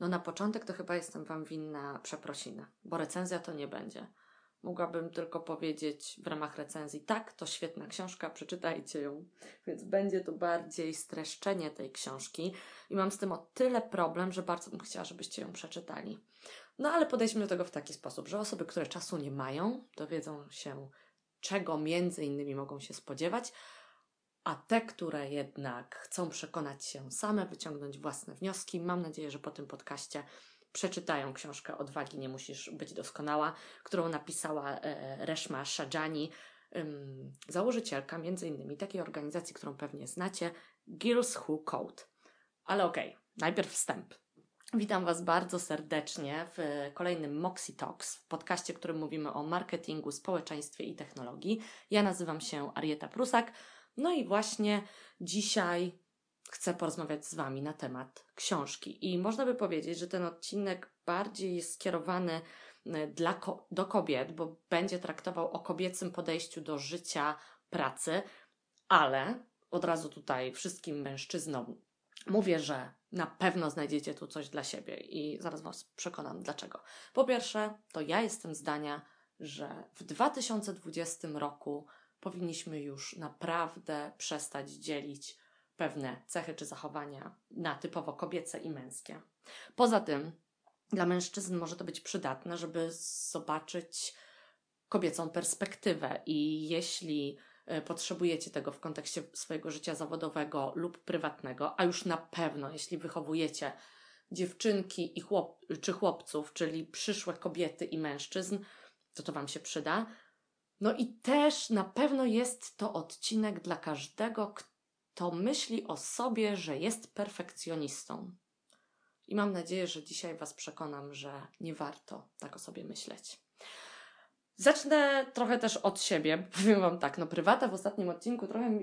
No na początek to chyba jestem Wam winna przeprosiny, bo recenzja to nie będzie. Mogłabym tylko powiedzieć w ramach recenzji, tak, to świetna książka, przeczytajcie ją. Więc będzie to bardziej streszczenie tej książki i mam z tym o tyle problem, że bardzo bym chciała, żebyście ją przeczytali. No ale podejdźmy do tego w taki sposób, że osoby, które czasu nie mają, dowiedzą się, czego między innymi mogą się spodziewać, a te, które jednak chcą przekonać się same, wyciągnąć własne wnioski, mam nadzieję, że po tym podcaście przeczytają książkę Odwagi nie musisz być doskonała, którą napisała e, Reshma Shajani, założycielka między innymi takiej organizacji, którą pewnie znacie, Girls Who Code. Ale okej, okay, najpierw wstęp. Witam Was bardzo serdecznie w kolejnym Moxie Talks, w podcaście, w którym mówimy o marketingu, społeczeństwie i technologii. Ja nazywam się Arieta Prusak, no i właśnie dzisiaj chcę porozmawiać z Wami na temat książki. I można by powiedzieć, że ten odcinek bardziej jest skierowany e, dla, do kobiet, bo będzie traktował o kobiecym podejściu do życia, pracy, ale od razu tutaj wszystkim mężczyznom mówię, że na pewno znajdziecie tu coś dla siebie i zaraz Was przekonam dlaczego. Po pierwsze, to ja jestem zdania, że w 2020 roku powinniśmy już naprawdę przestać dzielić pewne cechy czy zachowania na typowo kobiece i męskie. Poza tym, dla mężczyzn może to być przydatne, żeby zobaczyć kobiecą perspektywę i jeśli e, potrzebujecie tego w kontekście swojego życia zawodowego lub prywatnego, a już na pewno jeśli wychowujecie dziewczynki i chłop, czy chłopców, czyli przyszłe kobiety i mężczyzn, to to Wam się przyda. No i też na pewno jest to odcinek dla każdego, kto myśli o sobie, że jest perfekcjonistą. I mam nadzieję, że dzisiaj Was przekonam, że nie warto tak o sobie myśleć. Zacznę trochę też od siebie. Powiem Wam tak, no prywata w ostatnim odcinku trochę,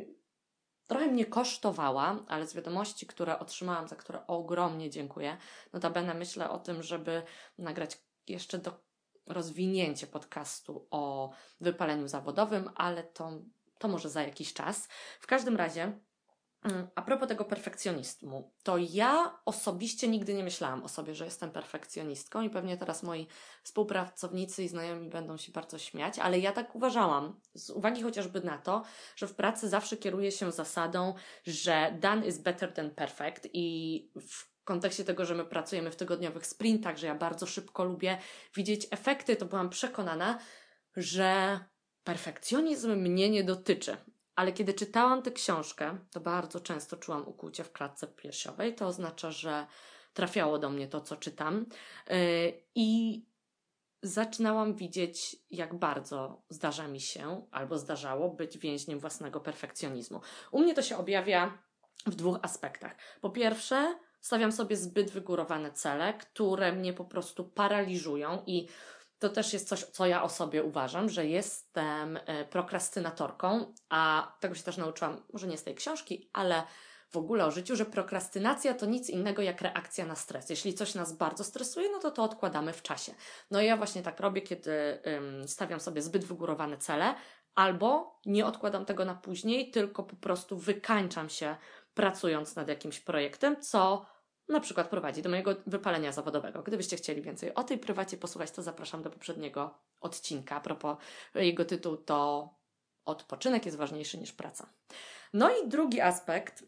trochę mnie kosztowała, ale z wiadomości, które otrzymałam, za które ogromnie dziękuję, notabene myślę o tym, żeby nagrać jeszcze do rozwinięcie podcastu o wypaleniu zawodowym, ale to, to może za jakiś czas. W każdym razie, mm, a propos tego perfekcjonizmu, to ja osobiście nigdy nie myślałam o sobie, że jestem perfekcjonistką i pewnie teraz moi współpracownicy i znajomi będą się bardzo śmiać, ale ja tak uważałam, z uwagi chociażby na to, że w pracy zawsze kieruję się zasadą, że done is better than perfect i w kontekście tego, że my pracujemy w tygodniowych sprintach, że ja bardzo szybko lubię widzieć efekty, to byłam przekonana, że perfekcjonizm mnie nie dotyczy. Ale kiedy czytałam tę książkę, to bardzo często czułam ukłucie w klatce piersiowej. To oznacza, że trafiało do mnie to, co czytam. Yy, I zaczynałam widzieć, jak bardzo zdarza mi się, albo zdarzało być więźniem własnego perfekcjonizmu. U mnie to się objawia w dwóch aspektach. Po pierwsze, stawiam sobie zbyt wygórowane cele, które mnie po prostu paraliżują i to też jest coś, co ja o sobie uważam, że jestem e, prokrastynatorką, a tego się też nauczyłam, może nie z tej książki, ale w ogóle o życiu, że prokrastynacja to nic innego jak reakcja na stres. Jeśli coś nas bardzo stresuje, no to to odkładamy w czasie. No i ja właśnie tak robię, kiedy stawiam sobie zbyt wygórowane cele, albo nie odkładam tego na później, tylko po prostu wykańczam się pracując nad jakimś projektem, co na przykład prowadzi do mojego wypalenia zawodowego. Gdybyście chcieli więcej o tej prywacie posłuchać, to zapraszam do poprzedniego odcinka. A propos jego tytułu to Odpoczynek jest ważniejszy niż praca. No i drugi aspekt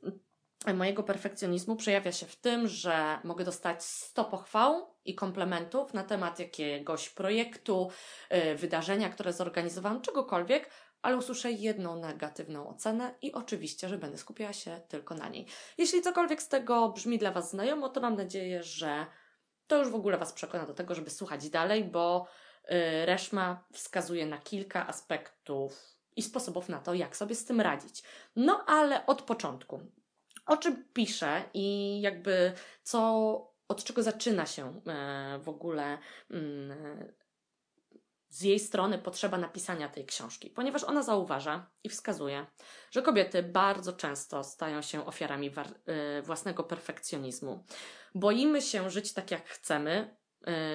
mojego perfekcjonizmu przejawia się w tym, że mogę dostać 100 pochwał i komplementów na temat jakiegoś projektu, y, wydarzenia, które zorganizowałam, czegokolwiek, ale usłyszę jedną negatywną ocenę i oczywiście, że będę skupiała się tylko na niej. Jeśli cokolwiek z tego brzmi dla Was znajomo, to mam nadzieję, że to już w ogóle Was przekona do tego, żeby słuchać dalej, bo yy, Reszma wskazuje na kilka aspektów i sposobów na to, jak sobie z tym radzić. No ale od początku. O czym piszę i jakby co, od czego zaczyna się yy, w ogóle yy, z jej strony potrzeba napisania tej książki, ponieważ ona zauważa i wskazuje, że kobiety bardzo często stają się ofiarami y, własnego perfekcjonizmu. Boimy się żyć tak, jak chcemy,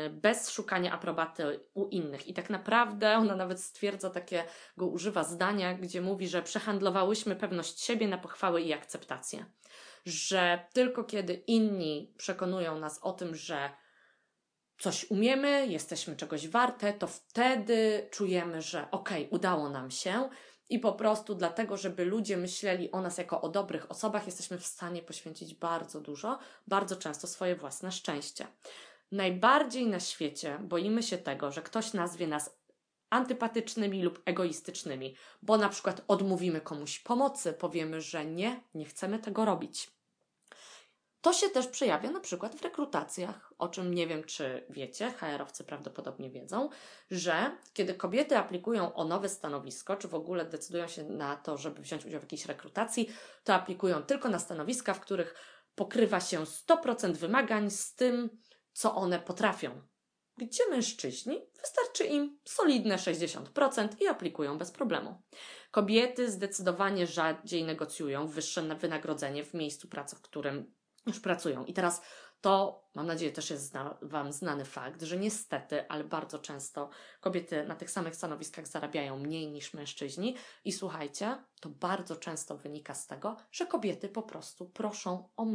y, bez szukania aprobaty u innych. I tak naprawdę ona nawet stwierdza takiego, używa zdania, gdzie mówi, że przehandlowałyśmy pewność siebie na pochwały i akceptację. że tylko kiedy inni przekonują nas o tym, że coś umiemy, jesteśmy czegoś warte, to wtedy czujemy, że okej, okay, udało nam się i po prostu dlatego, żeby ludzie myśleli o nas jako o dobrych osobach, jesteśmy w stanie poświęcić bardzo dużo, bardzo często swoje własne szczęście. Najbardziej na świecie boimy się tego, że ktoś nazwie nas antypatycznymi lub egoistycznymi, bo na przykład odmówimy komuś pomocy, powiemy, że nie, nie chcemy tego robić. To się też przejawia na przykład w rekrutacjach, o czym nie wiem, czy wiecie, HR-owcy prawdopodobnie wiedzą, że kiedy kobiety aplikują o nowe stanowisko, czy w ogóle decydują się na to, żeby wziąć udział w jakiejś rekrutacji, to aplikują tylko na stanowiska, w których pokrywa się 100% wymagań z tym, co one potrafią. Gdzie mężczyźni wystarczy im solidne 60% i aplikują bez problemu. Kobiety zdecydowanie rzadziej negocjują wyższe wynagrodzenie w miejscu pracy, w którym już pracują. I teraz to, mam nadzieję, też jest zna, Wam znany fakt, że niestety, ale bardzo często kobiety na tych samych stanowiskach zarabiają mniej niż mężczyźni. I słuchajcie, to bardzo często wynika z tego, że kobiety po prostu proszą o.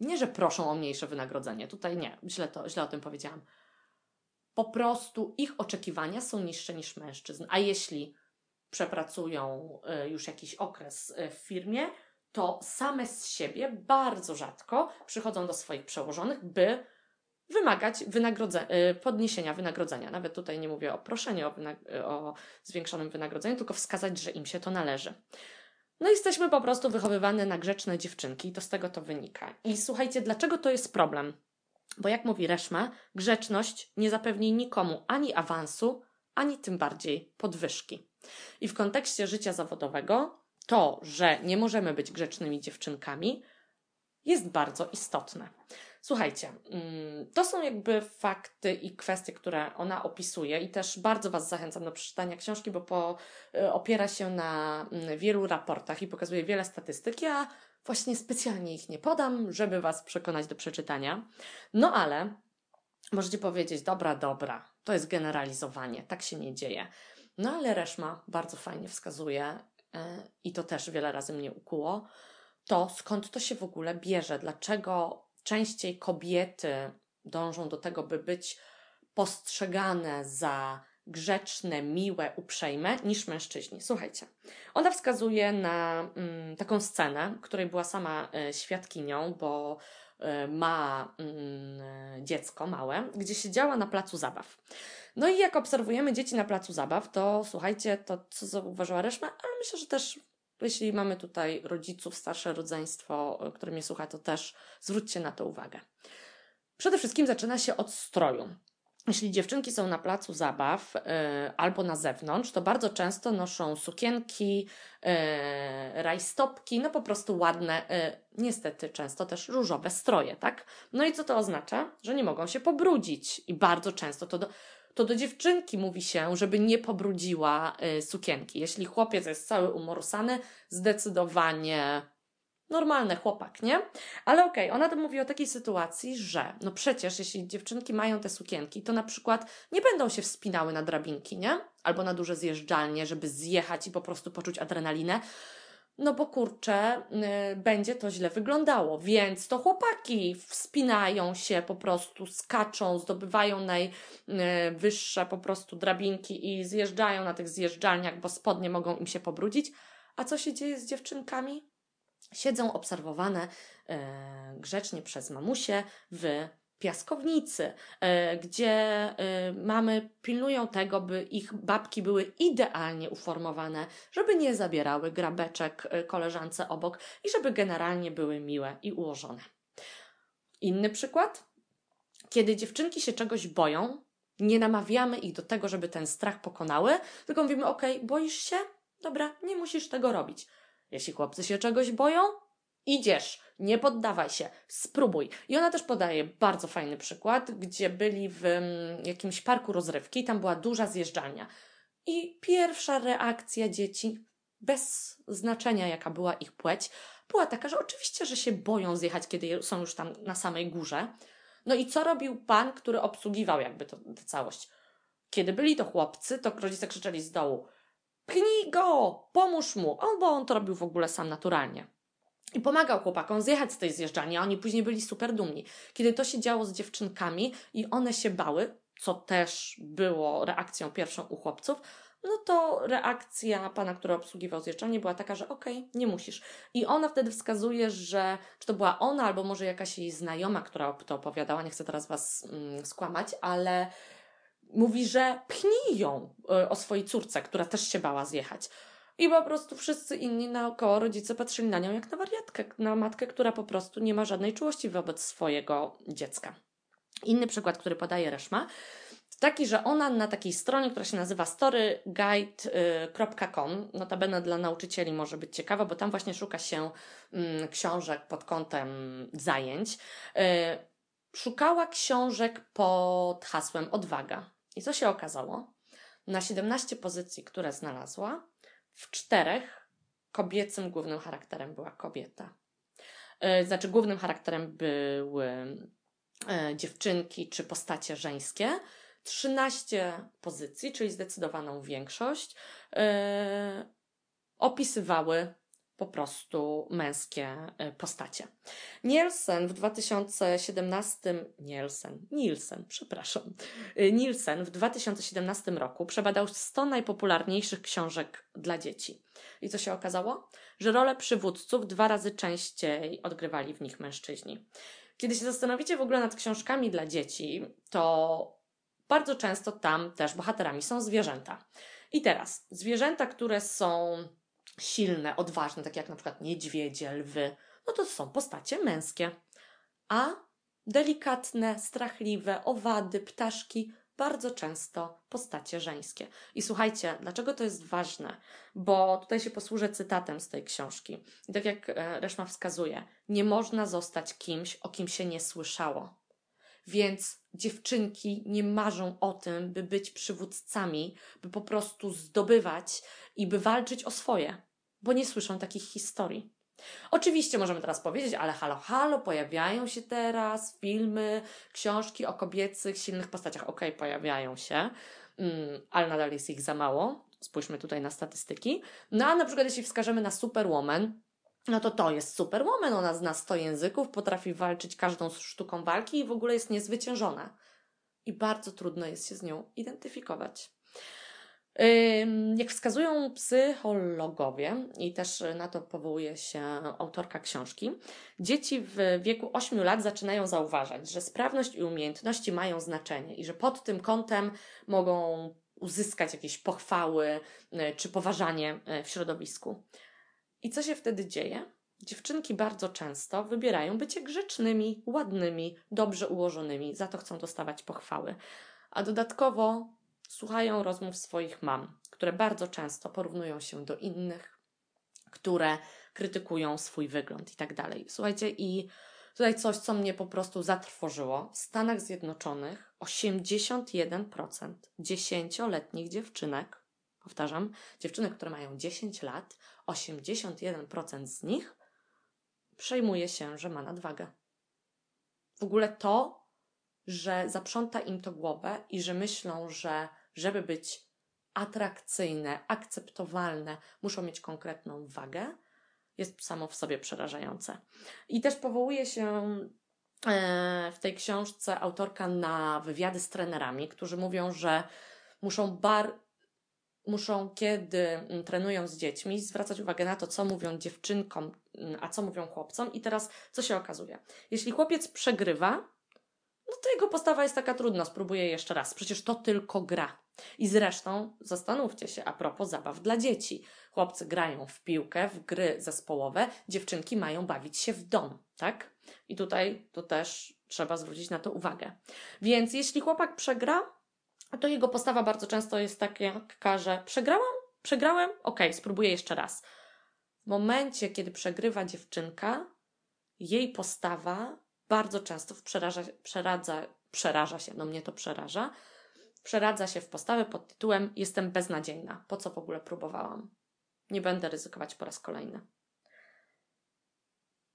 Nie, że proszą o mniejsze wynagrodzenie, tutaj nie, źle, to, źle o tym powiedziałam. Po prostu ich oczekiwania są niższe niż mężczyzn. A jeśli przepracują y, już jakiś okres y, w firmie, to same z siebie bardzo rzadko przychodzą do swoich przełożonych, by wymagać wynagrodze- y, podniesienia wynagrodzenia. Nawet tutaj nie mówię o proszeniu o, wynag- o zwiększonym wynagrodzeniu, tylko wskazać, że im się to należy. No jesteśmy po prostu wychowywane na grzeczne dziewczynki i to z tego to wynika. I słuchajcie, dlaczego to jest problem? Bo jak mówi Reszma, grzeczność nie zapewni nikomu ani awansu, ani tym bardziej podwyżki. I w kontekście życia zawodowego to, że nie możemy być grzecznymi dziewczynkami, jest bardzo istotne. Słuchajcie, mm, to są jakby fakty i kwestie, które ona opisuje, i też bardzo Was zachęcam do przeczytania książki, bo po, y, opiera się na mm, wielu raportach i pokazuje wiele statystyk. Ja właśnie specjalnie ich nie podam, żeby Was przekonać do przeczytania. No ale możecie powiedzieć, dobra, dobra, to jest generalizowanie, tak się nie dzieje. No ale Reszma bardzo fajnie wskazuje, i to też wiele razy mnie ukuło, to skąd to się w ogóle bierze? Dlaczego częściej kobiety dążą do tego, by być postrzegane za grzeczne, miłe, uprzejme niż mężczyźni. Słuchajcie, ona wskazuje na mm, taką scenę, której była sama y, świadkinią, bo y, ma y, dziecko małe, gdzie siedziała na placu zabaw. No i jak obserwujemy dzieci na placu zabaw, to słuchajcie, to co zauważyła Reszma, ale myślę, że też jeśli mamy tutaj rodziców, starsze rodzeństwo, które mnie słucha, to też zwróćcie na to uwagę. Przede wszystkim zaczyna się od stroju. Jeśli dziewczynki są na placu zabaw yy, albo na zewnątrz, to bardzo często noszą sukienki, yy, rajstopki, no po prostu ładne, yy, niestety często też różowe stroje, tak? No i co to oznacza? Że nie mogą się pobrudzić i bardzo często to do, to do dziewczynki mówi się, żeby nie pobrudziła y, sukienki. Jeśli chłopiec jest cały umorusany, zdecydowanie normalny chłopak, nie? Ale okej, okay, ona to mówi o takiej sytuacji, że no przecież jeśli dziewczynki mają te sukienki, to na przykład nie będą się wspinały na drabinki, nie? Albo na duże zjeżdżalnie, żeby zjechać i po prostu poczuć adrenalinę no bo kurczę, y, będzie to źle wyglądało. Więc to chłopaki wspinają się po prostu, skaczą, zdobywają najwyższe po prostu drabinki i zjeżdżają na tych zjeżdżalniach, bo spodnie mogą im się pobrudzić. A co się dzieje z dziewczynkami? Siedzą obserwowane y, grzecznie przez mamusie w piaskownicy, e, gdzie e, mamy pilnują tego, by ich babki były idealnie uformowane, żeby nie zabierały grabeczek e, koleżance obok i żeby generalnie były miłe i ułożone. Inny przykład. Kiedy dziewczynki się czegoś boją, nie namawiamy ich do tego, żeby ten strach pokonały, tylko mówimy: OK, boisz się? Dobra, nie musisz tego robić. Jeśli chłopcy się czegoś boją, Idziesz, nie poddawaj się, spróbuj. I ona też podaje bardzo fajny przykład, gdzie byli w mm, jakimś parku rozrywki tam była duża zjeżdżalnia. I pierwsza reakcja dzieci, bez znaczenia jaka była ich płeć, była taka, że oczywiście, że się boją zjechać, kiedy są już tam na samej górze. No i co robił pan, który obsługiwał jakby tę całość? Kiedy byli to chłopcy, to rodzice krzyczeli z dołu: Pchnij go, pomóż mu, albo on to robił w ogóle sam naturalnie. I pomagał chłopakom zjechać z tej zjeżdżalni, a oni później byli super dumni. Kiedy to się działo z dziewczynkami i one się bały, co też było reakcją pierwszą u chłopców, no to reakcja pana, który obsługiwał zjeżdżalnię była taka, że okej, okay, nie musisz. I ona wtedy wskazuje, że czy to była ona, albo może jakaś jej znajoma, która to opowiadała, nie chcę teraz was mm, skłamać, ale mówi, że pchnij ją y, o swojej córce, która też się bała zjechać. I po prostu wszyscy inni naokoło rodzice patrzyli na nią jak na wariatkę, na matkę, która po prostu nie ma żadnej czułości wobec swojego dziecka. Inny przykład, który podaje Reszma, taki, że ona na takiej stronie, która się nazywa storyguide.com, notabene dla nauczycieli może być ciekawa, bo tam właśnie szuka się mm, książek pod kątem zajęć. Y, szukała książek pod hasłem odwaga. I co się okazało? Na 17 pozycji, które znalazła, w czterech kobiecym głównym charakterem była kobieta. Y, znaczy, głównym charakterem były y, dziewczynki czy postacie żeńskie 13 pozycji, czyli zdecydowaną większość, yy, opisywały po prostu męskie e, postacie. Nielsen w 2017 Nielsen, Nielsen, przepraszam. E, Nielsen w 2017 roku przebadał 100 najpopularniejszych książek dla dzieci. I co się okazało? Że rolę przywódców dwa razy częściej odgrywali w nich mężczyźni. Kiedy się zastanowicie w ogóle nad książkami dla dzieci, to bardzo często tam też bohaterami są zwierzęta. I teraz, zwierzęta, które są silne, odważne, takie jak na przykład niedźwiedzie, lwy, no to są postacie męskie. A delikatne, strachliwe, owady, ptaszki, bardzo często postacie żeńskie. I słuchajcie, dlaczego to jest ważne? Bo tutaj się posłużę cytatem z tej książki. I tak jak e, Reszma wskazuje, nie można zostać kimś, o kim się nie słyszało. Więc dziewczynki nie marzą o tym, by być przywódcami, by po prostu zdobywać i by walczyć o swoje, bo nie słyszą takich historii. Oczywiście możemy teraz powiedzieć, ale halo, halo, pojawiają się teraz filmy, książki o kobiecych, silnych postaciach. Okej, okay, pojawiają się, mm, ale nadal jest ich za mało. Spójrzmy tutaj na statystyki. No a na przykład jeśli wskażemy na Superwoman, no to to jest superwoman, ona zna 100 języków, potrafi walczyć każdą sztuką walki i w ogóle jest niezwyciężona. I bardzo trudno jest się z nią identyfikować. Jak wskazują psychologowie, i też na to powołuje się autorka książki, dzieci w wieku 8 lat zaczynają zauważać, że sprawność i umiejętności mają znaczenie i że pod tym kątem mogą uzyskać jakieś pochwały y, czy poważanie y, w środowisku. I co się wtedy dzieje? Dziewczynki bardzo często wybierają bycie grzecznymi, ładnymi, dobrze ułożonymi, za to chcą dostawać pochwały. A dodatkowo słuchają rozmów swoich mam, które bardzo często porównują się do innych, które krytykują swój wygląd i tak dalej. Słuchajcie, i tutaj coś, co mnie po prostu zatrwożyło. W Stanach Zjednoczonych 81% dziesięcioletnich dziewczynek Powtarzam, dziewczyny, które mają 10 lat, 81% z nich przejmuje się, że ma nadwagę. W ogóle to, że zaprząta im to głowę i że myślą, że żeby być atrakcyjne, akceptowalne, muszą mieć konkretną wagę, jest samo w sobie przerażające. I też powołuje się e, w tej książce autorka na wywiady z trenerami, którzy mówią, że muszą bar muszą, kiedy mm, trenują z dziećmi, zwracać uwagę na to, co mówią dziewczynkom, mm, a co mówią chłopcom. I teraz co się okazuje? Jeśli chłopiec przegrywa, no to jego postawa jest taka trudna, spróbuję jeszcze raz. Przecież to tylko gra. I zresztą zastanówcie się a propos zabaw dla dzieci. Chłopcy grają w piłkę, w gry zespołowe, dziewczynki mają bawić się w dom, tak? I tutaj to też trzeba zwrócić na to uwagę. Więc jeśli chłopak przegra, to jego postawa bardzo często jest taka, że przegrałam, przegrałem, okej, okay, spróbuję jeszcze raz. W momencie, kiedy przegrywa dziewczynka, jej postawa bardzo często przeraża, przeradza, przeraża się, no mnie to przeraża, przeradza się w postawę pod tytułem Jestem beznadziejna. Po co w ogóle próbowałam? Nie będę ryzykować po raz kolejny.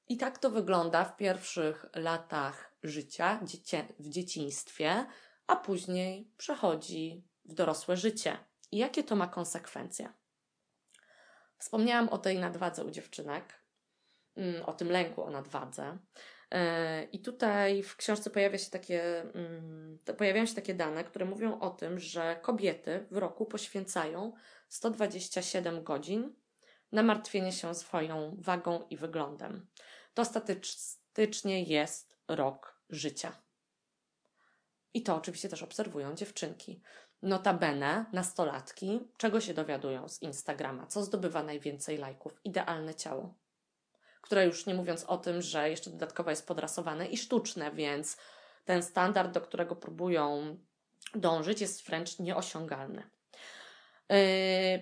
I tak to wygląda w pierwszych latach życia, w dzieciństwie, a później przechodzi w dorosłe życie. I jakie to ma konsekwencje? Wspomniałam o tej nadwadze u dziewczynek. mm, o tym lęku, o nadwadze. E, I tutaj w książce pojawia się takie, mm, pojawiają się takie dane, które mówią o tym, że kobiety w roku poświęcają 127 godzin na martwienie się swoją wagą i wyglądem. To statystycznie jest rok życia. I to oczywiście też obserwują dziewczynki. Notabene, nastolatki, czego się dowiadują z Instagrama? Co zdobywa najwięcej lajków? Idealne ciało. Które już nie mówiąc o tym, że jeszcze dodatkowo jest podrasowane i sztuczne, więc ten standard, do którego próbują dążyć, jest wręcz nieosiągalny. Yy,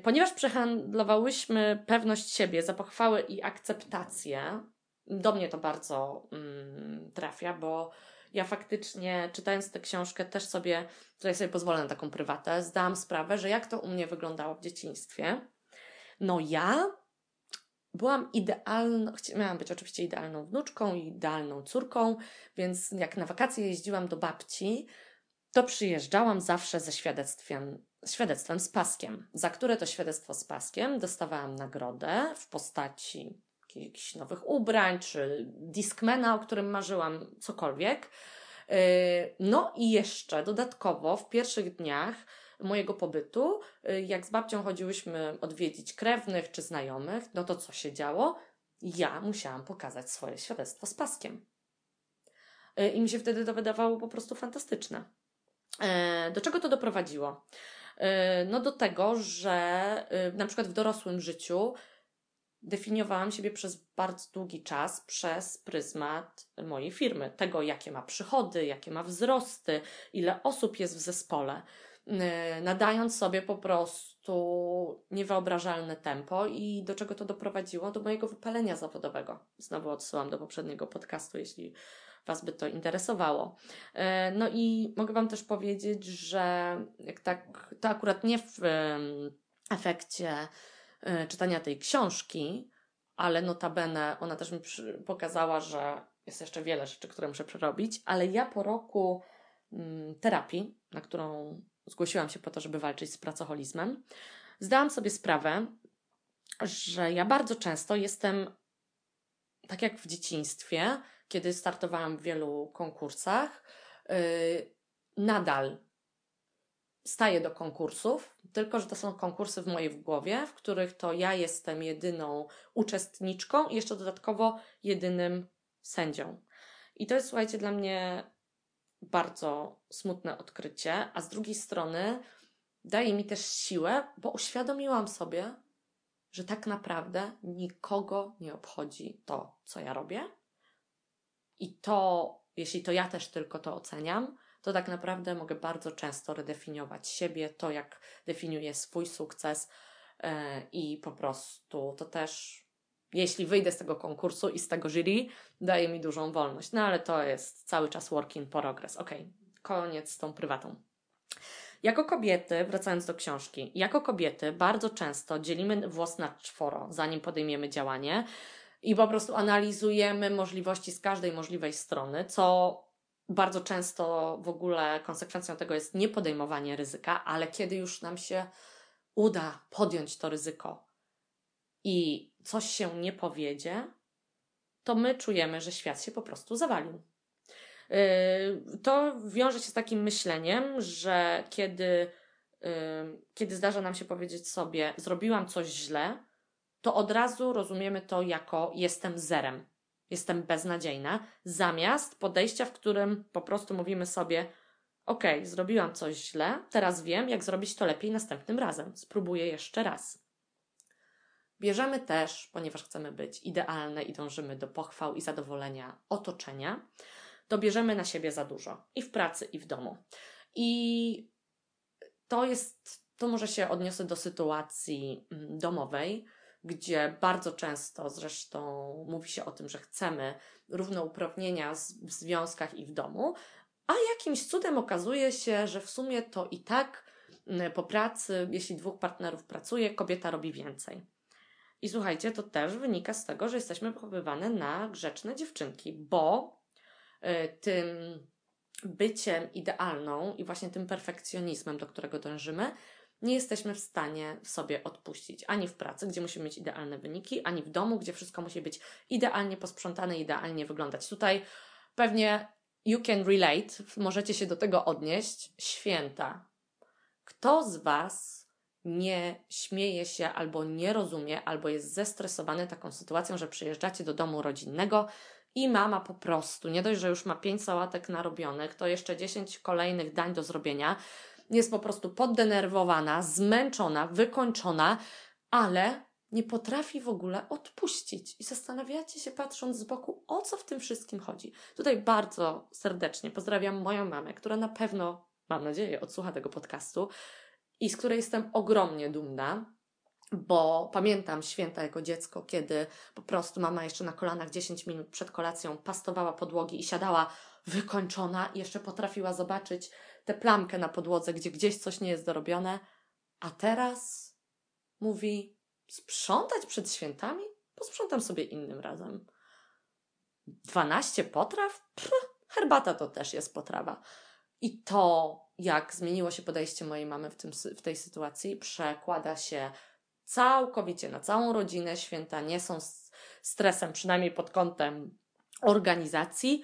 ponieważ przehandlowałyśmy pewność siebie za pochwałę i akceptację, do mnie to bardzo mm, trafia, bo ja faktycznie czytając tę książkę też sobie, tutaj sobie pozwolę na taką prywatę, zdałam sprawę, że jak to u mnie wyglądało w dzieciństwie. No ja byłam idealną, miałam być oczywiście idealną wnuczką i idealną córką, więc jak na wakacje jeździłam do babci, to przyjeżdżałam zawsze ze świadectwem, świadectwem z paskiem, za które to świadectwo z paskiem dostawałam nagrodę w postaci jakichś nowych ubrań, czy Discmana, o którym marzyłam, cokolwiek. Yy, no i jeszcze dodatkowo w pierwszych dniach mojego pobytu, yy, jak z babcią chodziłyśmy odwiedzić krewnych czy znajomych, no to co się działo? Ja musiałam pokazać swoje świadectwo z paskiem. Yy, I mi się wtedy to wydawało po prostu fantastyczne. Do czego to doprowadziło? No do tego, że na przykład w dorosłym życiu definiowałam siebie przez bardzo długi czas przez pryzmat mojej firmy, tego jakie ma przychody, jakie ma wzrosty, ile osób jest w zespole, y, nadając sobie po prostu niewyobrażalne tempo i do czego to doprowadziło? Do mojego wypalenia zawodowego. Znowu odsyłam do poprzedniego podcastu, jeśli Was by to interesowało. Y, no i mogę Wam też powiedzieć, że tak, to akurat nie w efekcie czytania tej książki, ale notabene ona też mi pokazała, że jest jeszcze wiele rzeczy, które muszę przerobić, ale ja po roku mm, terapii, na którą zgłosiłam się po to, żeby walczyć z pracoholizmem, zdałam sobie sprawę, że ja bardzo często jestem, tak jak w dzieciństwie, kiedy startowałam w wielu konkursach, yy, nadal staję do konkursów, tylko że to są konkursy w mojej głowie, w których to ja jestem jedyną uczestniczką i jeszcze dodatkowo jedynym sędzią. I to jest, słuchajcie, dla mnie bardzo smutne odkrycie, a z drugiej strony daje mi też siłę, bo uświadomiłam sobie, że tak naprawdę nikogo nie obchodzi to, co ja robię. I to, jeśli to ja też tylko to oceniam, to tak naprawdę mogę bardzo często redefiniować siebie, to jak definiuję swój sukces yy, i po prostu to też, jeśli wyjdę z tego konkursu i z tego jury, daje mi dużą wolność. No ale to jest cały czas work in progress. Ok, koniec z tą prywatą. Jako kobiety, wracając do książki, jako kobiety bardzo często dzielimy włos na czworo, zanim podejmiemy działanie i po prostu analizujemy możliwości z każdej możliwej strony, co bardzo często w ogóle konsekwencją tego jest niepodejmowanie ryzyka, ale kiedy już nam się uda podjąć to ryzyko i coś się nie powiedzie, to my czujemy, że świat się po prostu zawalił. Yy, to wiąże się z takim myśleniem, że kiedy, yy, kiedy zdarza nam się powiedzieć sobie, zrobiłam coś źle, to od razu rozumiemy to jako jestem zerem jestem beznadziejna, zamiast podejścia, w którym po prostu mówimy sobie: OK, zrobiłam coś źle, teraz wiem, jak zrobić to lepiej następnym razem. Spróbuję jeszcze raz. Bierzemy też, ponieważ chcemy być idealne i dążymy do pochwał i zadowolenia otoczenia, to bierzemy na siebie za dużo i w pracy, i w domu. I to jest, to może się odniosę do sytuacji mm, domowej, gdzie bardzo często zresztą mówi się o tym, że chcemy równouprawnienia w związkach i w domu, a jakimś cudem okazuje się, że w sumie to i tak mm, po pracy, jeśli dwóch partnerów pracuje, kobieta robi więcej. I słuchajcie, to też wynika z tego, że jesteśmy wychowywane na grzeczne dziewczynki, bo y, tym byciem idealną i właśnie tym perfekcjonizmem, do którego dążymy, nie jesteśmy w stanie sobie odpuścić. Ani w pracy, gdzie musimy mieć idealne wyniki, ani w domu, gdzie wszystko musi być idealnie posprzątane, idealnie wyglądać. Tutaj pewnie you can relate, możecie się do tego odnieść. Święta. Kto z Was nie śmieje się albo nie rozumie, albo jest zestresowany taką sytuacją, że przyjeżdżacie do domu rodzinnego i mama po prostu, nie dość, że już ma pięć sałatek narobionych, to jeszcze dziesięć kolejnych dań do zrobienia, jest po prostu poddenerwowana, zmęczona, wykończona, ale nie potrafi w ogóle odpuścić. I zastanawiacie się, patrząc z boku, o co w tym wszystkim chodzi. Tutaj bardzo serdecznie pozdrawiam moją mamę, która na pewno, mam nadzieję, odsłucha tego podcastu i z której jestem ogromnie dumna, bo pamiętam święta jako dziecko, kiedy po prostu mama jeszcze na kolanach 10 minut przed kolacją pastowała podłogi i siadała wykończona i jeszcze potrafiła zobaczyć tę plamkę na podłodze, gdzie gdzieś coś nie jest dorobione, a teraz mówi sprzątać przed świętami? Posprzątam sobie innym razem. 12 potraw? Pff, herbata to też jest potrawa. I to, jak zmieniło się podejście mojej mamy w, tym, w tej sytuacji, przekłada się całkowicie na całą rodzinę. Święta nie są stresem, przynajmniej pod kątem organizacji,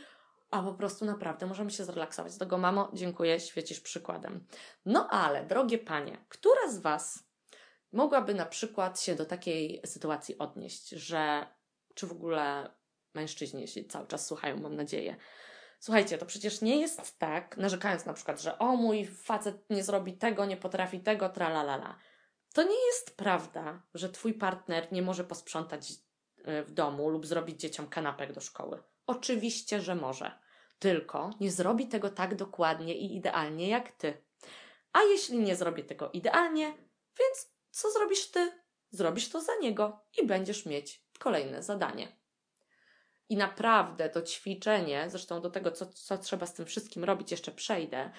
a po prostu naprawdę możemy się zrelaksować. Dlatego, mamo, dziękuję, świecisz przykładem. No ale, drogie panie, która z Was mogłaby na przykład się do takiej sytuacji odnieść, że czy w ogóle mężczyźni, jeśli cały czas słuchają, mam nadzieję, Słuchajcie, to przecież nie jest tak, narzekając na przykład, że o mój facet nie zrobi tego, nie potrafi tego, tralalala. To nie jest prawda, że twój partner nie może posprzątać e, w domu lub zrobić dzieciom kanapek do szkoły. Oczywiście, że może. Tylko nie zrobi tego tak dokładnie i idealnie jak ty. A jeśli nie zrobi tego idealnie, więc co zrobisz ty? Zrobisz to za niego i będziesz mieć kolejne zadanie. I naprawdę to ćwiczenie, zresztą do tego, co, co trzeba z tym wszystkim robić, jeszcze przejdę,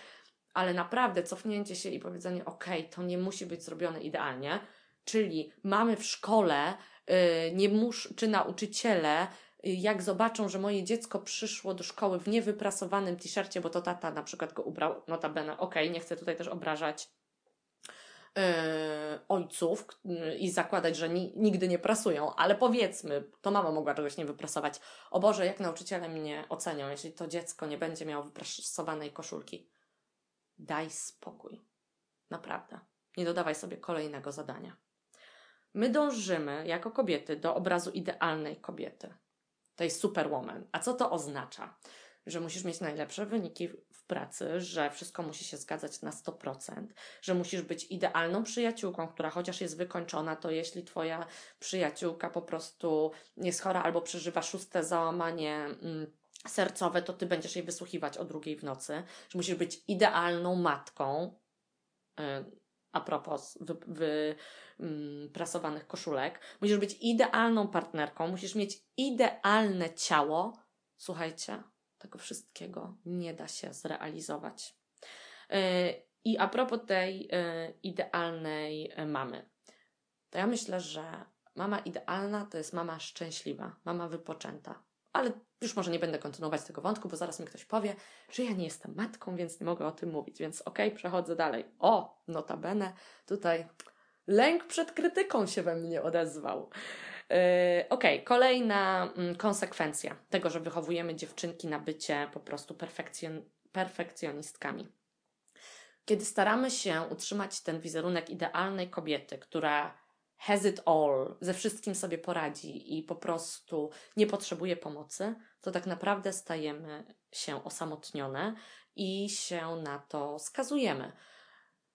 ale naprawdę cofnięcie się i powiedzenie, ok, to nie musi być zrobione idealnie, czyli mamy w szkole, yy, nie mus, czy nauczyciele, jak zobaczą, że moje dziecko przyszło do szkoły w niewyprasowanym t-shircie, bo to tata na przykład go ubrał, notabene, ok, nie chcę tutaj też obrażać Yy, ojców i zakładać, że ni nigdy nie prasują, ale powiedzmy, to mama mogła czegoś nie wyprasować. O Boże, jak nauczyciele mnie ocenią, jeśli to dziecko nie będzie miało wyprasowanej koszulki. Daj spokój. Naprawdę. Nie dodawaj sobie kolejnego zadania. My dążymy jako kobiety do obrazu idealnej kobiety, tej superwoman. A co to oznacza? Że musisz mieć najlepsze wyniki w pracy, że wszystko musi się zgadzać na 100%, że musisz być idealną przyjaciółką, która chociaż jest wykończona, to jeśli twoja przyjaciółka po prostu jest chora albo przeżywa szóste załamanie. Mm, sercowe, to ty będziesz jej wysłuchiwać o drugiej w nocy, że musisz być idealną matką, y, a propos wyprasowanych wy, mm, koszulek, musisz być idealną partnerką, musisz mieć idealne ciało. Słuchajcie, tego wszystkiego nie da się zrealizować. Y, I a propos tej y, idealnej mamy, to ja myślę, że mama idealna to jest mama szczęśliwa, mama wypoczęta. Ale już może nie będę kontynuować tego wątku, bo zaraz mi ktoś powie, że ja nie jestem matką, więc nie mogę o tym mówić. Więc okej, okay, przechodzę dalej. O, notabene, tutaj lęk przed krytyką się we mnie odezwał. Yy, okej, okay, kolejna mm, konsekwencja tego, że wychowujemy dziewczynki na bycie po prostu perfekcjon perfekcjonistkami. Kiedy staramy się utrzymać ten wizerunek idealnej kobiety, która has it all, ze wszystkim sobie poradzi i po prostu nie potrzebuje pomocy, to tak naprawdę stajemy się osamotnione i się na to skazujemy.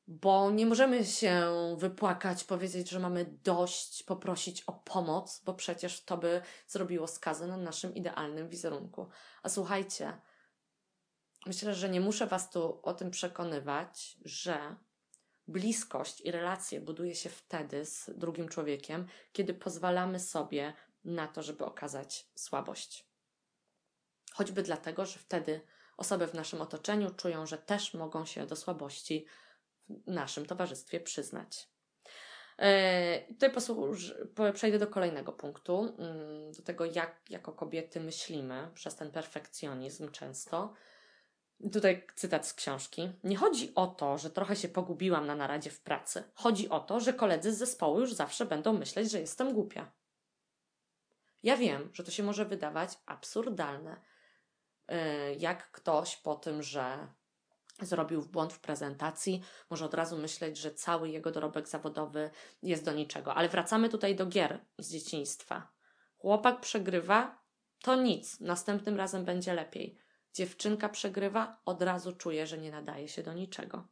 Bo nie możemy się wypłakać, powiedzieć, że mamy dość, poprosić o pomoc, bo przecież to by zrobiło skazę na naszym idealnym wizerunku. A słuchajcie, myślę, że nie muszę Was tu o tym przekonywać, że bliskość i relacje buduje się wtedy z drugim człowiekiem, kiedy pozwalamy sobie na to, żeby okazać słabość. Choćby dlatego, że wtedy osoby w naszym otoczeniu czują, że też mogą się do słabości w naszym towarzystwie przyznać. Yy, tutaj posłuż, przejdę do kolejnego punktu, yy, do tego, jak jako kobiety myślimy przez ten perfekcjonizm często. Tutaj cytat z książki. Nie chodzi o to, że trochę się pogubiłam na naradzie w pracy. Chodzi o to, że koledzy z zespołu już zawsze będą myśleć, że jestem głupia. Ja wiem, że to się może wydawać absurdalne. Y, jak ktoś po tym, że zrobił błąd w prezentacji, może od razu myśleć, że cały jego dorobek zawodowy jest do niczego. Ale wracamy tutaj do gier z dzieciństwa. Chłopak przegrywa, to nic, następnym razem będzie lepiej. Dziewczynka przegrywa, od razu czuje, że nie nadaje się do niczego.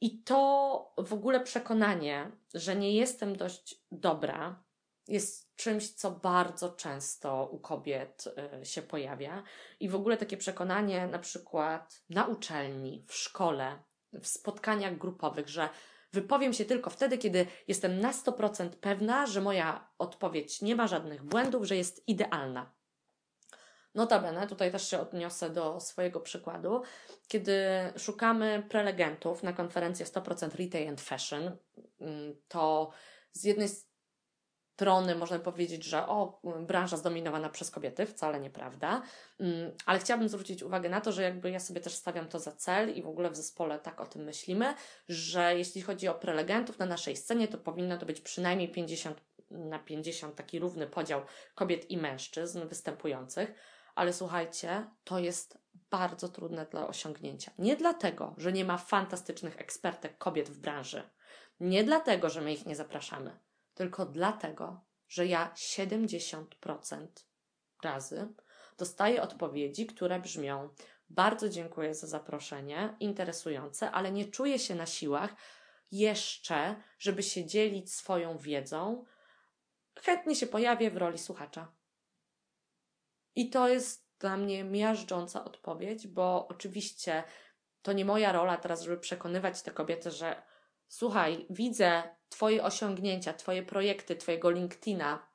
I to w ogóle przekonanie, że nie jestem dość dobra, jest czymś, co bardzo często u kobiet y, się pojawia. I w ogóle takie przekonanie, na przykład na uczelni, w szkole, w spotkaniach grupowych, że wypowiem się tylko wtedy, kiedy jestem na 100% pewna, że moja odpowiedź nie ma żadnych błędów, że jest idealna. Notabene, tutaj też się odniosę do swojego przykładu, kiedy szukamy prelegentów na konferencję 100% Retail and Fashion, mm, to z jednej strony można powiedzieć, że o, branża zdominowana przez kobiety, wcale nieprawda, mm, ale chciałabym zwrócić uwagę na to, że jakby ja sobie też stawiam to za cel i w ogóle w zespole tak o tym myślimy, że jeśli chodzi o prelegentów na naszej scenie, to powinno to być przynajmniej 50 na 50 taki równy podział kobiet i mężczyzn występujących, ale słuchajcie, to jest bardzo trudne do osiągnięcia. Nie dlatego, że nie ma fantastycznych ekspertek kobiet w branży, nie dlatego, że my ich nie zapraszamy, tylko dlatego, że ja 70% razy dostaję odpowiedzi, które brzmią: Bardzo dziękuję za zaproszenie, interesujące, ale nie czuję się na siłach jeszcze, żeby się dzielić swoją wiedzą. Chętnie się pojawię w roli słuchacza. I to jest dla mnie miażdżąca odpowiedź, bo oczywiście to nie moja rola teraz, żeby przekonywać te kobiety, że słuchaj, widzę Twoje osiągnięcia, Twoje projekty, Twojego LinkedIna,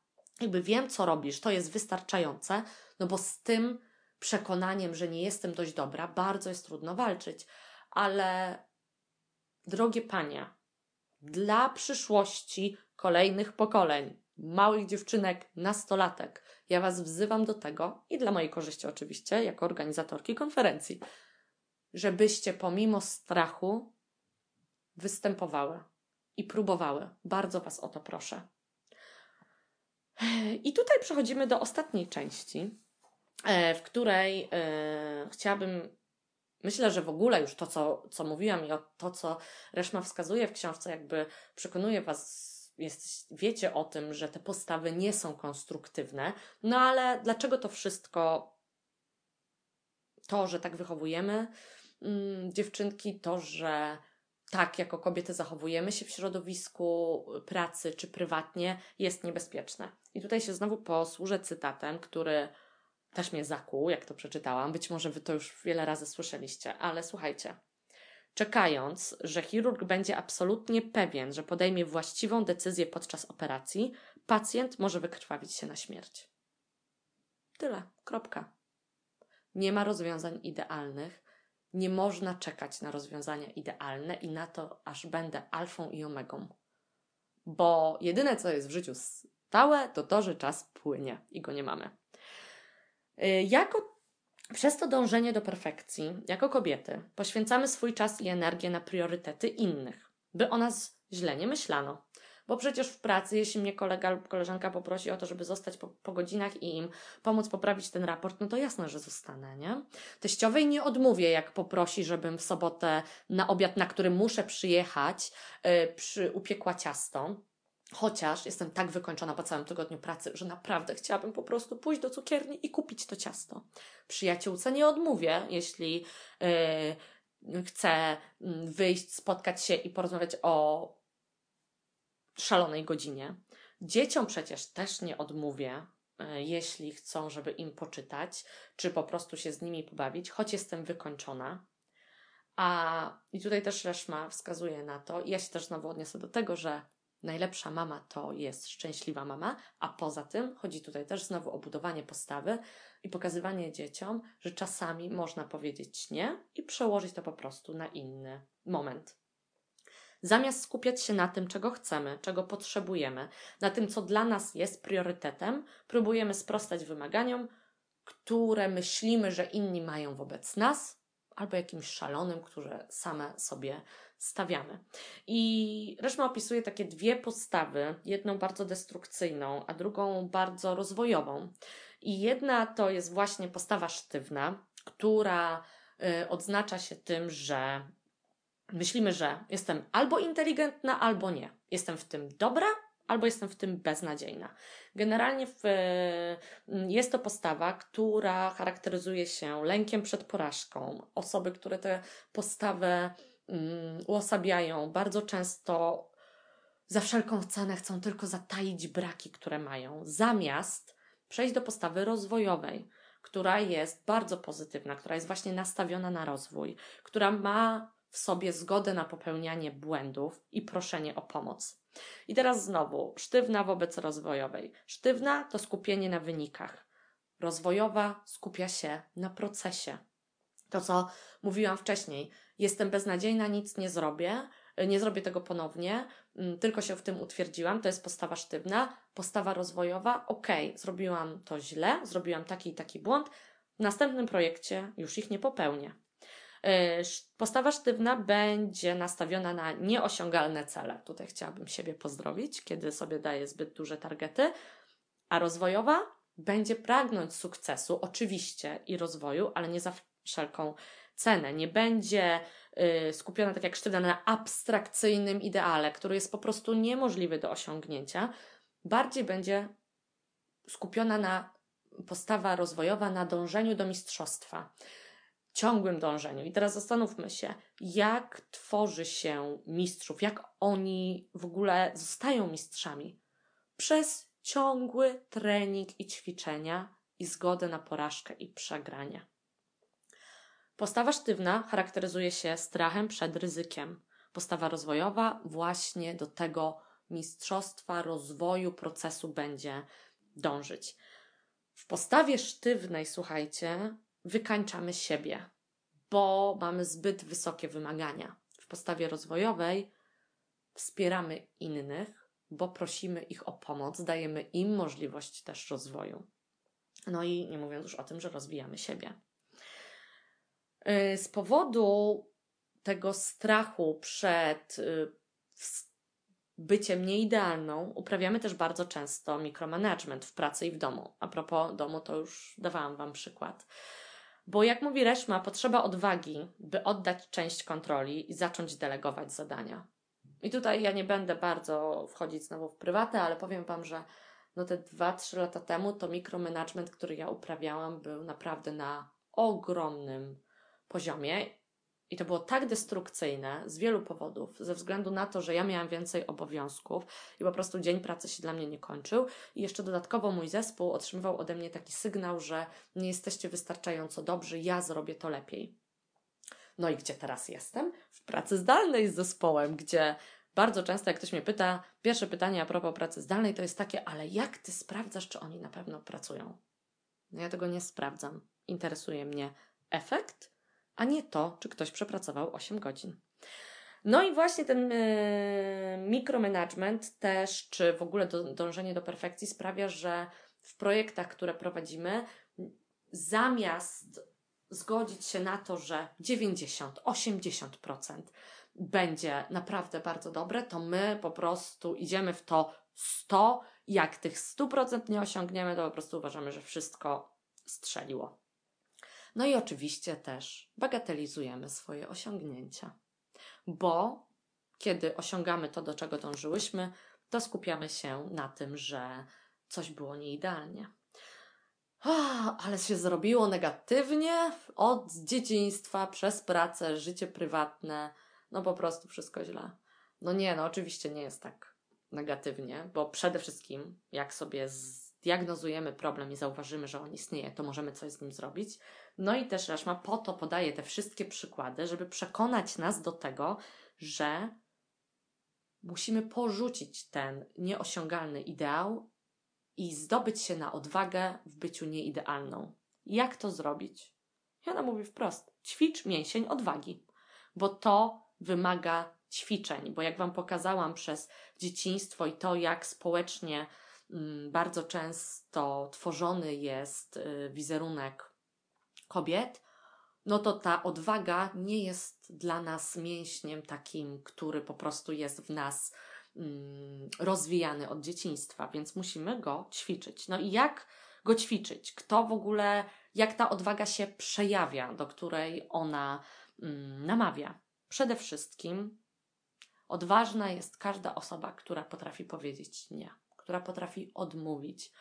jakby wiem, co robisz, to jest wystarczające, no bo z tym przekonaniem, że nie jestem dość dobra, bardzo jest trudno walczyć. Ale drogie panie, dla przyszłości kolejnych pokoleń, małych dziewczynek, nastolatek, ja Was wzywam do tego i dla mojej korzyści oczywiście, jako organizatorki konferencji, żebyście pomimo strachu występowały i próbowały. Bardzo Was o to proszę. I tutaj przechodzimy do ostatniej części, e, w której e, chciałabym, myślę, że w ogóle już to, co, co mówiłam i to, co Reszma wskazuje w książce, jakby przekonuje Was jest, wiecie o tym, że te postawy nie są konstruktywne, no ale dlaczego to wszystko, to, że tak wychowujemy mm, dziewczynki, to, że tak jako kobiety zachowujemy się w środowisku pracy czy prywatnie, jest niebezpieczne. I tutaj się znowu posłużę cytatem, który też mnie zakuł, jak to przeczytałam. Być może wy to już wiele razy słyszeliście, ale słuchajcie czekając, że chirurg będzie absolutnie pewien, że podejmie właściwą decyzję podczas operacji, pacjent może wykrwawić się na śmierć. Tyle, kropka. Nie ma rozwiązań idealnych. Nie można czekać na rozwiązania idealne i na to, aż będę alfą i omegą. Bo jedyne, co jest w życiu stałe, to to, że czas płynie i go nie mamy. Y, jako przez to dążenie do perfekcji, jako kobiety, poświęcamy swój czas i energię na priorytety innych, by o nas źle nie myślano. Bo przecież w pracy, jeśli mnie kolega lub koleżanka poprosi o to, żeby zostać po, po, godzinach i im pomóc poprawić ten raport, no to jasne, że zostanę, nie? Teściowej nie odmówię, jak poprosi, żebym w sobotę na obiad, na który muszę przyjechać, yy, przy, upiekła ciasto. Chociaż jestem tak wykończona po całym tygodniu pracy, że naprawdę chciałabym po prostu pójść do cukierni i kupić to ciasto. Przyjaciółce nie odmówię, jeśli yy, chcę mm, wyjść, spotkać się i porozmawiać o szalonej godzinie. Dzieciom przecież też nie odmówię, yy, jeśli chcą, żeby im poczytać, czy po prostu się z nimi pobawić, choć jestem wykończona. A i tutaj też Reszma wskazuje na to, i ja się też znowu odniosę do tego, że najlepsza mama to jest szczęśliwa mama, a poza tym chodzi tutaj też znowu o budowanie postawy i pokazywanie dzieciom, że czasami można powiedzieć nie i przełożyć to po prostu na inny moment. Zamiast skupiać się na tym, czego chcemy, czego potrzebujemy, na tym, co dla nas jest priorytetem, próbujemy sprostać wymaganiom które myślimy, że inni mają wobec nas, albo jakimś szalonym, które same sobie stawiamy. I Reszma opisuje takie dwie postawy, jedną bardzo destrukcyjną, a drugą bardzo rozwojową. I jedna to jest właśnie postawa sztywna, która y, odznacza się tym, że myślimy, że jestem albo inteligentna, albo nie. Jestem w tym dobra, albo jestem w tym beznadziejna. Generalnie w, mm, jest to postawa, która charakteryzuje się lękiem przed porażką. Osoby, które tę postawę um, uosabiają, bardzo często za wszelką cenę chcą tylko zataić braki, które mają, zamiast przejść do postawy rozwojowej, która jest bardzo pozytywna, która jest właśnie nastawiona na rozwój, która ma w sobie zgodę na popełnianie błędów i proszenie o pomoc. I teraz znowu, sztywna wobec rozwojowej. Sztywna to skupienie na wynikach. Rozwojowa skupia się na procesie. To, co mówiłam wcześniej, jestem beznadziejna, nic nie zrobię, nie zrobię tego ponownie, mm, tylko się w tym utwierdziłam, to jest postawa sztywna. Postawa rozwojowa, ok, zrobiłam to źle, zrobiłam taki i taki błąd, w następnym projekcie już ich nie popełnię. E, postawa sztywna będzie nastawiona na nieosiągalne cele. Tutaj chciałabym siebie pozdrowić, kiedy sobie daję zbyt duże targety, a rozwojowa będzie pragnąć sukcesu, oczywiście, i rozwoju, ale nie za wszelką cenę. Nie będzie y, skupiona, tak jak sztywna, na abstrakcyjnym ideale, który jest po prostu niemożliwy do osiągnięcia. Bardziej będzie skupiona na postawa rozwojowa na dążeniu do mistrzostwa ciągłym dążeniu. I teraz zastanówmy się, jak tworzy się mistrzów, jak oni w ogóle zostają mistrzami. Przez ciągły trening i ćwiczenia i zgodę na porażkę i przegranie. Postawa sztywna charakteryzuje się strachem przed ryzykiem. Postawa rozwojowa właśnie do tego mistrzostwa rozwoju procesu będzie dążyć. W postawie sztywnej, słuchajcie, wykańczamy siebie, bo mamy zbyt wysokie wymagania. W postawie rozwojowej wspieramy innych, bo prosimy ich o pomoc, dajemy im możliwość też rozwoju. No i nie mówiąc już o tym, że rozwijamy siebie. Y, z powodu tego strachu przed y, byciem nieidealną, uprawiamy też bardzo często mikromanagement w pracy i w domu. A propos domu, to już dawałam Wam przykład. Bo jak mówi Reszma, potrzeba odwagi, by oddać część kontroli i zacząć delegować zadania. I tutaj ja nie będę bardzo wchodzić znowu w prywatę, ale powiem Wam, że no te 2-3 lata temu to mikromanagement, który ja uprawiałam, był naprawdę na ogromnym poziomie i to było tak destrukcyjne z wielu powodów, ze względu na to, że ja miałam więcej obowiązków i po prostu dzień pracy się dla mnie nie kończył. I jeszcze dodatkowo mój zespół otrzymywał ode mnie taki sygnał, że nie jesteście wystarczająco dobrzy, ja zrobię to lepiej. No i gdzie teraz jestem? W pracy zdalnej z zespołem, gdzie bardzo często, jak ktoś mnie pyta, pierwsze pytanie a propos pracy zdalnej to jest takie, ale jak ty sprawdzasz, czy oni na pewno pracują? No ja tego nie sprawdzam. Interesuje mnie efekt a nie to, czy ktoś przepracował 8 godzin. No i właśnie ten yy, mikromanagement też, czy w ogóle do, dążenie do perfekcji sprawia, że w projektach, które prowadzimy, zamiast zgodzić się na to, że 90-80% będzie naprawdę bardzo dobre, to my po prostu idziemy w to 100. Jak tych 100% nie osiągniemy, to po prostu uważamy, że wszystko strzeliło. No i oczywiście też bagatelizujemy swoje osiągnięcia, bo kiedy osiągamy to, do czego dążyłyśmy, to skupiamy się na tym, że coś było nieidealnie. ale się zrobiło negatywnie od dzieciństwa, przez pracę, życie prywatne. No po prostu wszystko źle. No nie, no oczywiście nie jest tak negatywnie, bo przede wszystkim, jak sobie zdiagnozujemy problem i zauważymy, że on istnieje, to możemy coś z nim zrobić. No i też Raszma po to podaje te wszystkie przykłady, żeby przekonać nas do tego, że musimy porzucić ten nieosiągalny ideał i zdobyć się na odwagę w byciu nieidealną. Jak to zrobić? Jana mówi wprost: ćwicz mięsień odwagi, bo to wymaga ćwiczeń, bo jak Wam pokazałam przez dzieciństwo i to, jak społecznie bardzo często tworzony jest y, wizerunek kobiet, no to ta odwaga nie jest dla nas mięśniem takim, który po prostu jest w nas mm, rozwijany od dzieciństwa, więc musimy go ćwiczyć. No i jak go ćwiczyć? Kto w ogóle, jak ta odwaga się przejawia, do której ona mm, namawia? Przede wszystkim odważna jest każda osoba, która potrafi powiedzieć nie, która potrafi odmówić,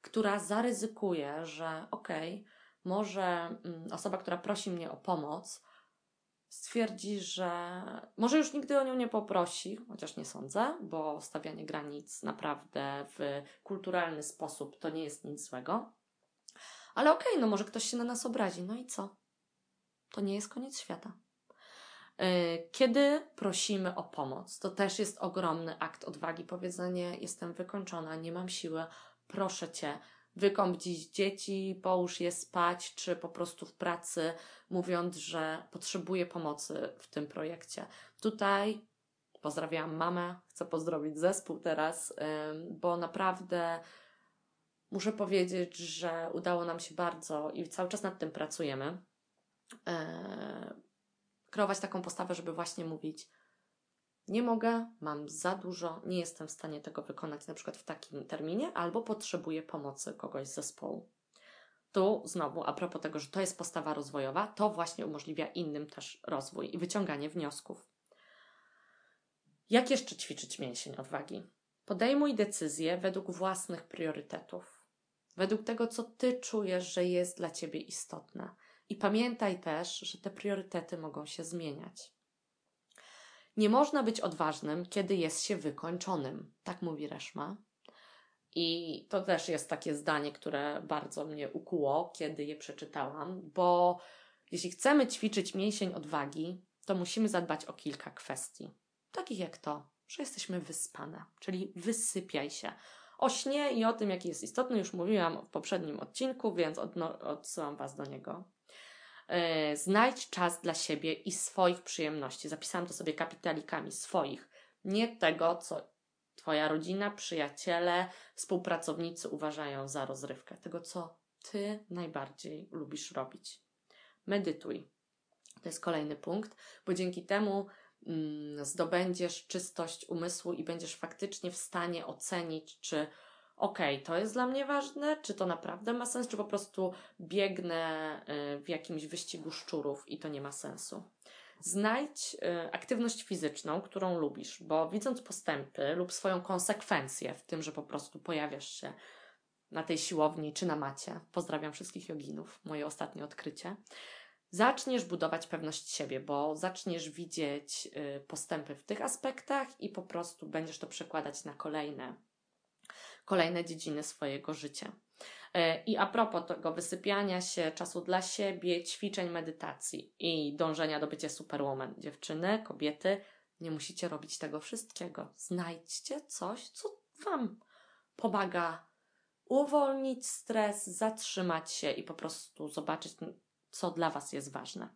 która zaryzykuje, że okej, okay, może mm, osoba, która prosi mnie o pomoc, stwierdzi, że może już nigdy o nią nie poprosi, chociaż nie sądzę, bo stawianie granic naprawdę w kulturalny sposób to nie jest nic złego. Ale okej, okay, no może ktoś się na nas obrazi, no i co? To nie jest koniec świata. E, kiedy prosimy o pomoc, to też jest ogromny akt odwagi. Powiedzenie: Jestem wykończona, nie mam siły, proszę cię, wykąp dziś dzieci, połóż je spać, czy po prostu w pracy, mówiąc, że potrzebuję pomocy w tym projekcie. Tutaj pozdrawiam mamę, chcę pozdrowić zespół teraz, bo naprawdę muszę powiedzieć, że udało nam się bardzo i cały czas nad tym pracujemy. Kreować taką postawę, żeby właśnie mówić: nie mogę, mam za dużo, nie jestem w stanie tego wykonać na przykład w takim terminie, albo potrzebuję pomocy kogoś z zespołu. Tu znowu, a propos tego, że to jest postawa rozwojowa, to właśnie umożliwia innym też rozwój i wyciąganie wniosków. Jak jeszcze ćwiczyć mięsień odwagi? Podejmuj decyzje według własnych priorytetów, według tego, co ty czujesz, że jest dla ciebie istotne. I pamiętaj też, że te priorytety mogą się zmieniać. Nie można być odważnym, kiedy jest się wykończonym. Tak mówi Reszma. I to też jest takie zdanie, które bardzo mnie ukuło, kiedy je przeczytałam, bo jeśli chcemy ćwiczyć mięsień odwagi, to musimy zadbać o kilka kwestii. Takich jak to, że jesteśmy wyspane, czyli wysypiaj się. O śnie i o tym, jaki jest istotny, już mówiłam w poprzednim odcinku, więc odsyłam Was do niego. E, znajdź czas dla siebie i swoich przyjemności. Zapisałam to sobie kapitalikami swoich. Nie tego, co Twoja rodzina, przyjaciele, współpracownicy uważają za rozrywkę. Tego, co Ty najbardziej lubisz robić. Medytuj. To jest kolejny punkt, bo dzięki temu mm, zdobędziesz czystość umysłu i będziesz faktycznie w stanie ocenić, czy okej, okay, to jest dla mnie ważne, czy to naprawdę ma sens, czy po prostu biegnę y, w jakimś wyścigu szczurów i to nie ma sensu. Znajdź y, aktywność fizyczną, którą lubisz, bo widząc postępy lub swoją konsekwencję w tym, że po prostu pojawiasz się na tej siłowni czy na macie, pozdrawiam wszystkich joginów, moje ostatnie odkrycie, zaczniesz budować pewność siebie, bo zaczniesz widzieć y, postępy w tych aspektach i po prostu będziesz to przekładać na kolejne kolejne dziedziny swojego życia. E, I a propos tego wysypiania się, czasu dla siebie, ćwiczeń, medytacji i dążenia do bycia superwoman. Dziewczyny, kobiety, nie musicie robić tego wszystkiego. Znajdźcie coś, co Wam pomaga uwolnić stres, zatrzymać się i po prostu zobaczyć, co dla Was jest ważne.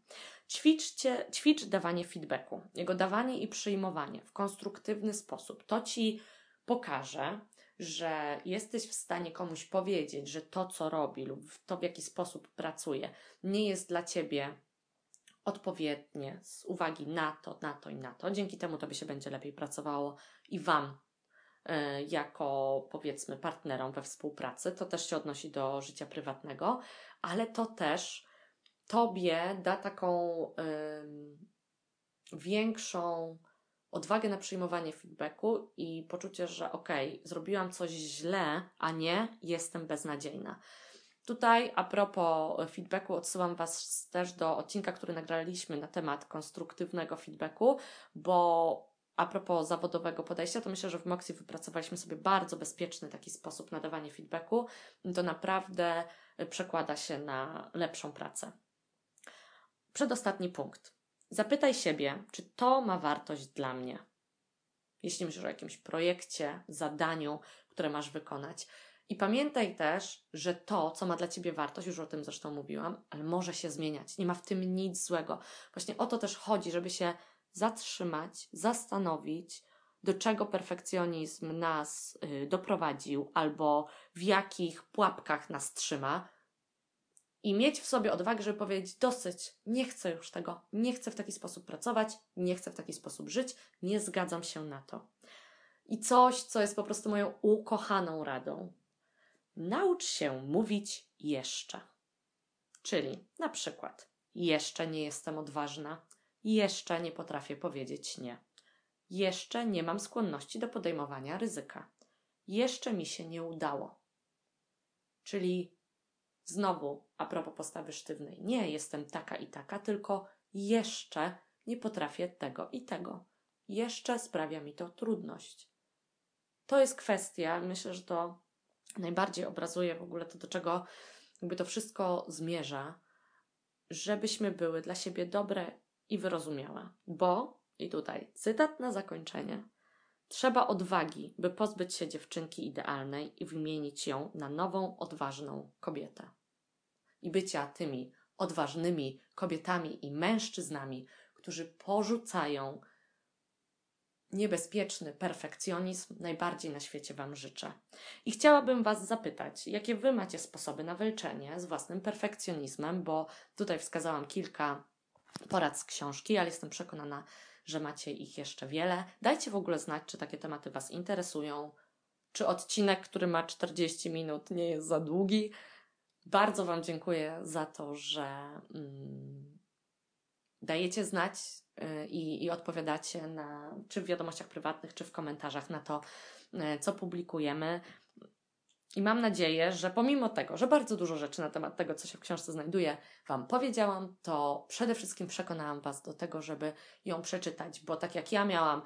Ćwiczcie, ćwicz dawanie feedbacku, jego dawanie i przyjmowanie w konstruktywny sposób. To Ci pokaże, że jesteś w stanie komuś powiedzieć, że to, co robi lub to, w jaki sposób pracuje, nie jest dla ciebie odpowiednie z uwagi na to, na to i na to. Dzięki temu tobie się będzie lepiej pracowało i wam y, jako powiedzmy partnerom we współpracy. To też się odnosi do życia prywatnego, ale to też tobie da taką większą odwagę na przyjmowanie feedbacku i poczucie, że okej, okay, zrobiłam coś źle, a nie jestem beznadziejna. Tutaj a propos feedbacku odsyłam Was też do odcinka, który nagraliśmy na temat konstruktywnego feedbacku, bo a propos zawodowego podejścia, to myślę, że w Moxie wypracowaliśmy sobie bardzo bezpieczny taki sposób na dawanie feedbacku. To naprawdę przekłada się na lepszą pracę. Przedostatni punkt. Zapytaj siebie, czy to ma wartość dla mnie. Jeśli myślisz o jakimś projekcie, zadaniu, które masz wykonać. I pamiętaj też, że to, co ma dla ciebie wartość, już o tym zresztą mówiłam, ale może się zmieniać. Nie ma w tym nic złego. Właśnie o to też chodzi, żeby się zatrzymać, zastanowić, do czego perfekcjonizm nas y, doprowadził, albo w jakich pułapkach nas trzyma, i mieć w sobie odwagę, żeby powiedzieć: dosyć, nie chcę już tego, nie chcę w taki sposób pracować, nie chcę w taki sposób żyć, nie zgadzam się na to. I coś, co jest po prostu moją ukochaną radą. Naucz się mówić jeszcze. Czyli na przykład, jeszcze nie jestem odważna, jeszcze nie potrafię powiedzieć nie, jeszcze nie mam skłonności do podejmowania ryzyka, jeszcze mi się nie udało. Czyli znowu, a propos postawy sztywnej, nie jestem taka i taka, tylko jeszcze nie potrafię tego i tego. Jeszcze sprawia mi to trudność. To jest kwestia, myślę, że to najbardziej obrazuje w ogóle to, do czego jakby to wszystko zmierza, żebyśmy były dla siebie dobre i wyrozumiałe. Bo, i tutaj cytat na zakończenie, trzeba odwagi, by pozbyć się dziewczynki idealnej i wymienić ją na nową, odważną kobietę. I bycia tymi odważnymi kobietami i mężczyznami, którzy porzucają niebezpieczny perfekcjonizm najbardziej na świecie Wam życzę. I chciałabym Was zapytać, jakie Wy macie sposoby na walczenie z własnym perfekcjonizmem, bo tutaj wskazałam kilka porad z książki, ale jestem przekonana, że macie ich jeszcze wiele. Dajcie w ogóle znać, czy takie tematy Was interesują, czy odcinek, który ma 40 minut, nie jest za długi. Bardzo Wam dziękuję za to, że mm, dajecie znać y, i, i odpowiadacie na, czy w wiadomościach prywatnych, czy w komentarzach na to, y, co publikujemy. I mam nadzieję, że pomimo tego, że bardzo dużo rzeczy na temat tego, co się w książce znajduje, Wam powiedziałam, to przede wszystkim przekonałam Was do tego, żeby ją przeczytać, bo tak jak ja miałam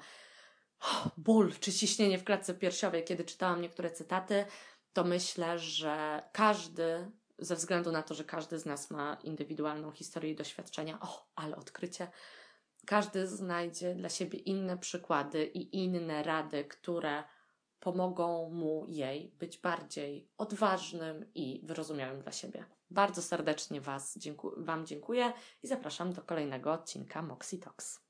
oh, ból czy ciśnienie w klatce piersiowej, kiedy czytałam niektóre cytaty, to myślę, że każdy ze względu na to, że każdy z nas ma indywidualną historię i doświadczenia, o, ale odkrycie, każdy znajdzie dla siebie inne przykłady i inne rady, które pomogą mu jej być bardziej odważnym i wyrozumiałym dla siebie. Bardzo serdecznie was, dziękuję, Wam dziękuję i zapraszam do kolejnego odcinka Moxie Talks.